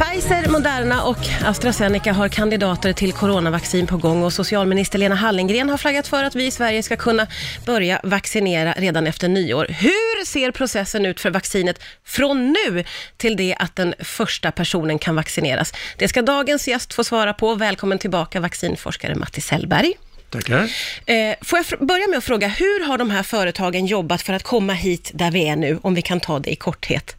Pfizer, Moderna och AstraZeneca har kandidater till coronavaccin på gång och socialminister Lena Hallengren har flaggat för att vi i Sverige ska kunna börja vaccinera redan efter nyår. Hur ser processen ut för vaccinet från nu till det att den första personen kan vaccineras? Det ska dagens gäst få svara på. Välkommen tillbaka vaccinforskare Matti Sellberg. Tackar. Eh, får jag börja med att fråga, hur har de här företagen jobbat för att komma hit där vi är nu, om vi kan ta det i korthet?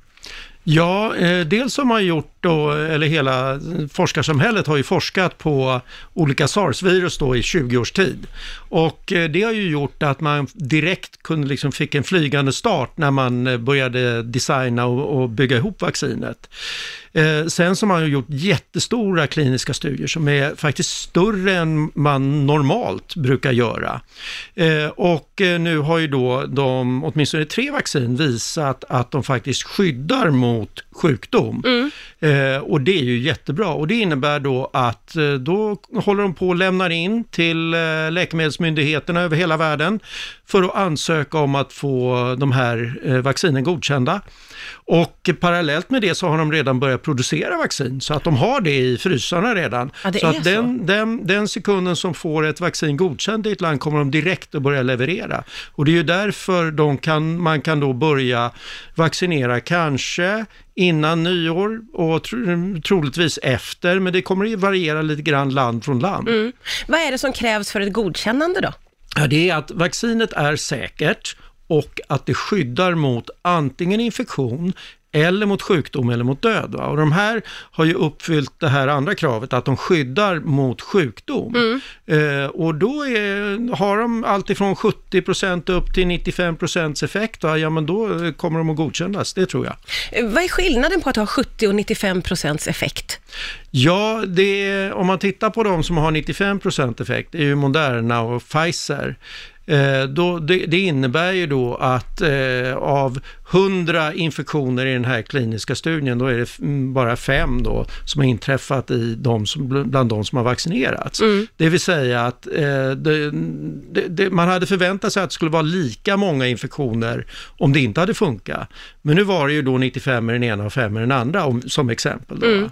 Ja, eh, dels har man gjort då, eller hela forskarsamhället har ju forskat på olika sars-virus då i 20 års tid. Och eh, det har ju gjort att man direkt kunde liksom fick en flygande start när man eh, började designa och, och bygga ihop vaccinet. Eh, sen så har man gjort jättestora kliniska studier som är faktiskt större än man normalt brukar göra. Eh, och nu har ju då de, åtminstone tre vaccin visat att de faktiskt skyddar mot sjukdom. Eh, Eh, och det är ju jättebra och det innebär då att eh, då håller de på och lämnar in till eh, läkemedelsmyndigheterna över hela världen för att ansöka om att få de här eh, vaccinen godkända. Och parallellt med det så har de redan börjat producera vaccin så att de har det i frysarna redan. Ja, så att så. den, den, den sekunden som får ett vaccin godkänt i ett land kommer de direkt att börja leverera. Och det är ju därför de kan, man kan då börja vaccinera kanske innan nyår och tro, troligtvis efter, men det kommer att variera lite grann land från land. Mm. Vad är det som krävs för ett godkännande då? Ja, det är att vaccinet är säkert och att det skyddar mot antingen infektion eller mot sjukdom eller mot död. Va? Och de här har ju uppfyllt det här andra kravet, att de skyddar mot sjukdom. Eh, och då är, har de allt ifrån 70% upp till 95% effekt, va? ja men då eh, kommer de att godkännas, det tror jag. Eh, Vad är skillnaden på att ha 70 och 95 procents effekt? Ja, det är, om man tittar på de som har 95% effekt, det är ju Moderna och Pfizer. Eh, då, det, det innebär ju då att eh, av 100 infektioner i den här kliniska studien, då är det mm, bara fem då som har inträffat i de som, bland de som har vaccinerats. Det vill säga att eh, det, det, man hade förväntat sig att det skulle vara lika många infektioner om det inte hade funkat. Men nu var det ju då 95 med den ena och 5 med den andra om, som exempel. Då, va?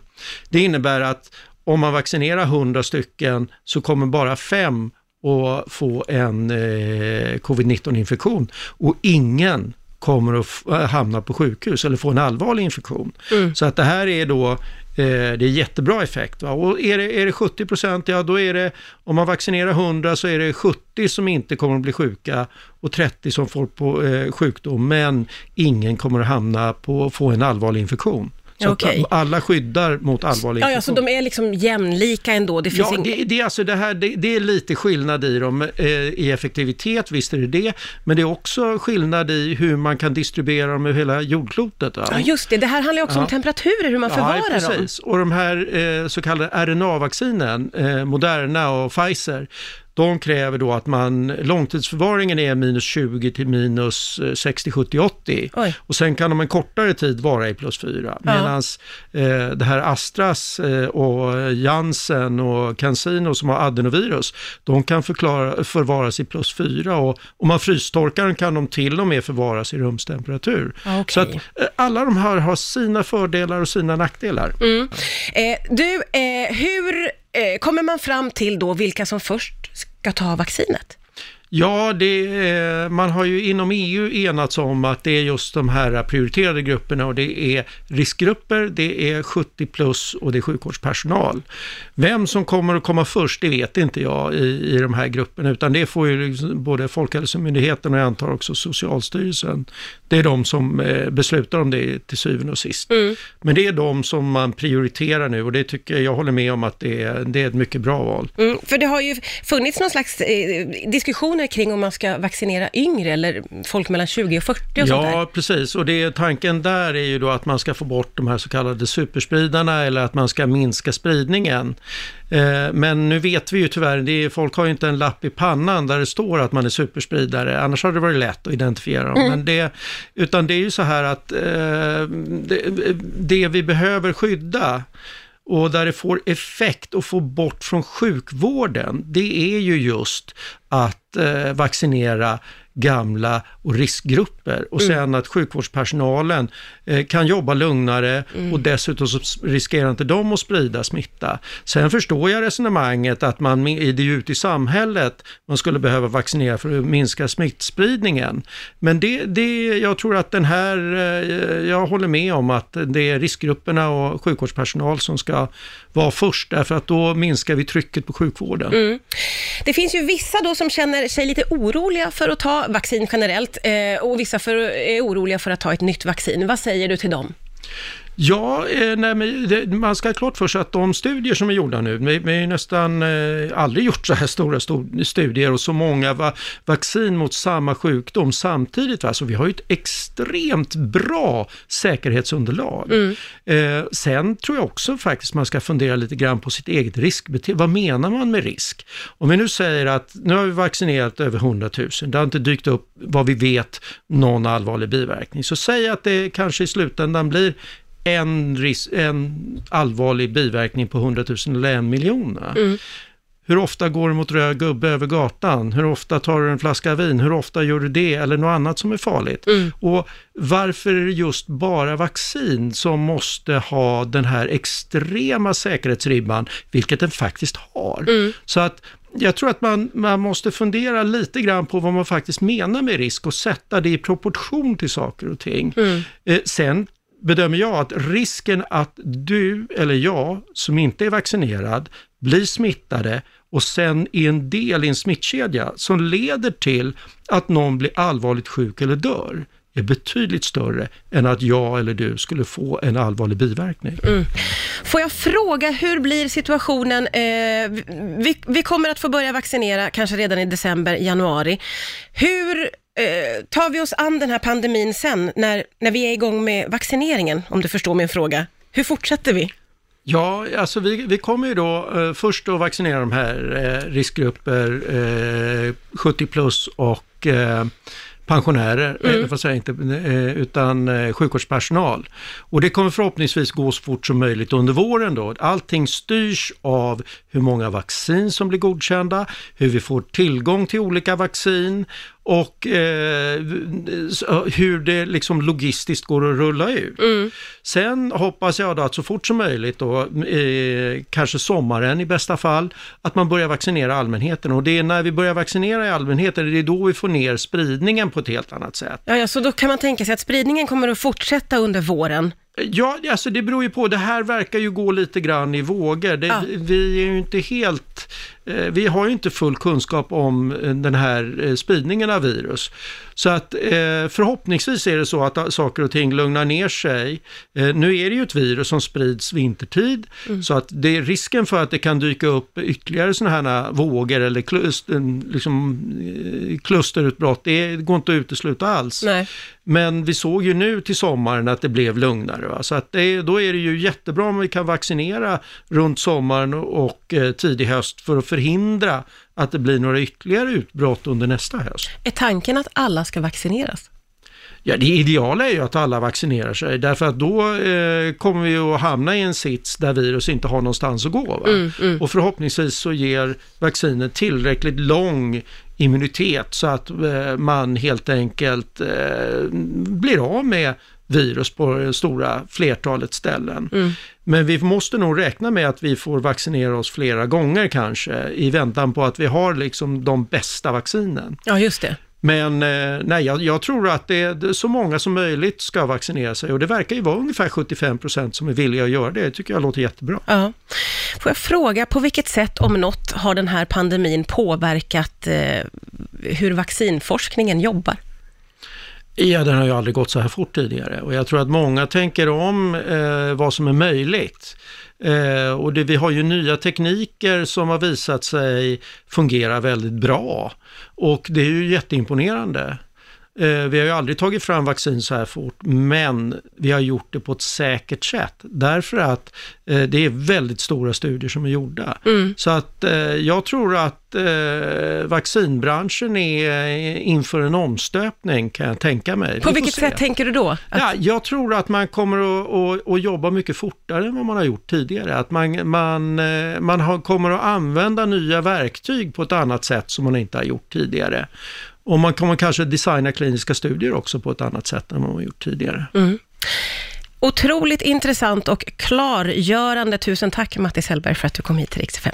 Det innebär att om man vaccinerar 100 stycken så kommer bara fem att få en eh, covid-19-infektion och ingen kommer att äh, hamna på sjukhus eller få en allvarlig infektion. Så att det här är då eh, det är jättebra effekt. Va? Och är det, är det 70 procent, ja då är det, om man vaccinerar 100 så är det 70 som inte kommer att bli sjuka och 30 som får på eh, sjukdom, men ingen kommer att hamna på, få en allvarlig infektion. Så att alla skyddar mot allvarlig Ja, infektion. ja, så de är liksom jämlika ändå? Det finns Ja, ing- det, det, är alltså det, här, det, det är lite skillnad i dem eh, i effektivitet, visst är det det, men det är också skillnad i hur man kan distribuera dem över hela jordklotet. Va? Ja, just det. Det här handlar också om Ja. temperaturer, hur man förvarar ja, dem. precis. Och de här eh, så kallade RNA-vaccinen, eh, Moderna och Pfizer, de kräver då att man, långtidsförvaringen är minus 20 till minus eh, 60, 70, 80. Oj. Och sen kan de en kortare tid vara i plus 4. Medan eh, det här Astras eh, och Janssen och Cancino som har adenovirus, de kan förklara, förvaras i plus 4 och om man frystorkar den kan de till och med förvaras i rumstemperatur. Okej. Så att eh, alla de här har sina fördelar och sina nackdelar. Mm. Eh, du, eh, hur Eh, kommer man fram till då vilka som först ska ta vaccinet? Ja, det, är- man har ju inom EU enats om att det är just de här prioriterade grupperna och det är riskgrupper, det är 70 plus och det är sjukvårdspersonal. Vem som kommer att komma först, det vet inte jag i, i de här grupperna, utan det får ju liksom både Folkhälsomyndigheten och jag antar också Socialstyrelsen. Det är de som eh, beslutar om det till syvende och sist. Men det är de som man prioriterar nu och det tycker jag, jag håller med om att det är, det är ett mycket bra val. Mm, för det har ju funnits någon slags eh, diskussioner kring om man ska vaccinera yngre eller folk mellan 20 och 40 och sånt där. Ja, precis. Och det, tanken där är ju då att man ska få bort de här så kallade superspridarna eller att man ska minska spridningen. Eh, men nu vet vi ju tyvärr, det är, folk har ju inte en lapp i pannan där det står att man är superspridare, annars hade det varit lätt att identifiera dem. Men det, utan det är ju så här att eh, det, det vi behöver skydda och där det får effekt och få bort från sjukvården, det är ju just att eh, vaccinera gamla och riskgrupper och Mm. sen att sjukvårdspersonalen eh, kan jobba lugnare Mm. och dessutom så riskerar inte de att sprida smitta. Sen förstår jag resonemanget att man det är ute i samhället man skulle behöva vaccinera för att minska smittspridningen. Men det, det, jag tror att den här, eh, jag håller med om att det är riskgrupperna och sjukvårdspersonal som ska vara först därför att då minskar vi trycket på sjukvården. Mm. Det finns ju vissa då som känner sig lite oroliga för att ta vaccin generellt eh, och vissa för, är oroliga för att ta ett nytt vaccin. Vad säger du till dem? Ja, eh, nej, men man ska ha klart för sig att de studier som är gjorda nu, vi, vi har ju nästan eh, aldrig gjort så här stora sto- studier och så många va, vaccin mot samma sjukdom samtidigt. Va? Så vi har ju ett extremt bra säkerhetsunderlag. Eh, sen tror jag också faktiskt man ska fundera lite grann på sitt eget riskbeteende. Vad menar man med risk? Om vi nu säger att nu har vi vaccinerat över 100 000, det har inte dykt upp vad vi vet någon allvarlig biverkning. Så säg att det kanske i slutändan blir en, ris- en allvarlig biverkning på 100 000 eller en miljon. va? Hur ofta går du mot röd gubbe över gatan? Hur ofta tar du en flaska vin? Hur ofta gör du det? Eller något annat som är farligt? Och varför är det just bara vaccin som måste ha den här extrema säkerhetsribban, vilket den faktiskt har? Så att jag tror att man, man måste fundera lite grann på vad man faktiskt menar med risk och sätta det i proportion till saker och ting. Eh, sen bedömer jag att risken att du eller jag som inte är vaccinerad blir smittade och sen är en del i en smittkedja som leder till att någon blir allvarligt sjuk eller dör är betydligt större än att jag eller du skulle få en allvarlig biverkning. Mm. Får jag fråga, hur blir situationen? Eh, vi, vi kommer att få börja vaccinera kanske redan i december, januari. Hur eh, tar vi oss an den här pandemin sen, när, när vi är igång med vaccineringen, om du förstår min fråga? Hur fortsätter vi? Ja, alltså vi, vi kommer ju då eh, först att vaccinera de här eh, riskgrupper eh, 70 plus och eh, pensionärer, Mm. mm. säga inte, eh, utan eh, sjukvårdspersonal. Och det kommer förhoppningsvis gå så fort som möjligt under våren då. Allting styrs av hur många vaccin som blir godkända, hur vi får tillgång till olika vaccin och eh, hur det liksom logistiskt går att rulla ut. Sen hoppas jag då att så fort som möjligt då, eh, kanske sommaren i bästa fall, att man börjar vaccinera allmänheten. Och det är när vi börjar vaccinera i allmänheten, det är då vi får ner spridningen på ett helt annat sätt. Ja, ja, så då kan man tänka sig att spridningen kommer att fortsätta under våren. Ja, alltså det beror ju på. Det här verkar ju gå lite grann i vågor. Det, Ja. Vi är ju inte helt... eh, Vi har ju inte full kunskap om eh, den här eh, spridningen av virus. Så att förhoppningsvis är det så att saker och ting lugnar ner sig. Nu är det ju ett virus som sprids vintertid, så att det är risken för att det kan dyka upp ytterligare sådana här vågor eller kluster, liksom, klusterutbrott, det går inte att utesluta alls. Nej. Men vi såg ju nu till sommaren att det blev lugnare. Va? Så att det, då är det ju jättebra om vi kan vaccinera runt sommaren och, och eh, tidig höst för att förhindra att det blir några ytterligare utbrott under nästa höst. Är tanken att alla ska vaccineras? Ja, det ideala är ju att alla vaccinerar sig därför att då eh, kommer vi att hamna i en sits där virus inte har någonstans att gå. Va? Och förhoppningsvis så ger vaccinet tillräckligt lång immunitet så att eh, man helt enkelt eh, blir av med virus på det stora flertalet ställen. Men vi måste nog räkna med att vi får vaccinera oss flera gånger kanske i väntan på att vi har liksom de bästa vaccinen. Ja, just det. Men eh, nej, jag, jag tror att det, det, så många som möjligt ska vaccinera sig och det verkar ju vara ungefär 75 procent som är villiga att göra det. Det tycker jag låter jättebra. Ja. Får jag fråga, på vilket sätt, om något, har den här pandemin påverkat eh, hur vaccinforskningen jobbar? Ja, den har ju aldrig gått så här fort tidigare och jag tror att många tänker om eh, vad som är möjligt. Eh, och det, vi har ju nya tekniker som har visat sig fungera väldigt bra och det är ju jätteimponerande. Eh, vi har ju aldrig tagit fram vaccin så här fort, men vi har gjort det på ett säkert sätt. Därför att eh, det är väldigt stora studier som är gjorda. Så att eh, jag tror att vaccinbranschen är inför en omstöpning kan jag tänka mig. På vilket se. sätt tänker du då? Att... Ja, jag tror att man kommer att, att, att, jobba mycket fortare än vad man har gjort tidigare. Att man, man, man har, kommer att använda nya verktyg på ett annat sätt som man inte har gjort tidigare. Och man kommer kanske designa kliniska studier också på ett annat sätt än vad man har gjort tidigare. Mm. Otroligt intressant och klargörande. Tusen tack Mattis Hellberg för att du kom hit till Rix idag.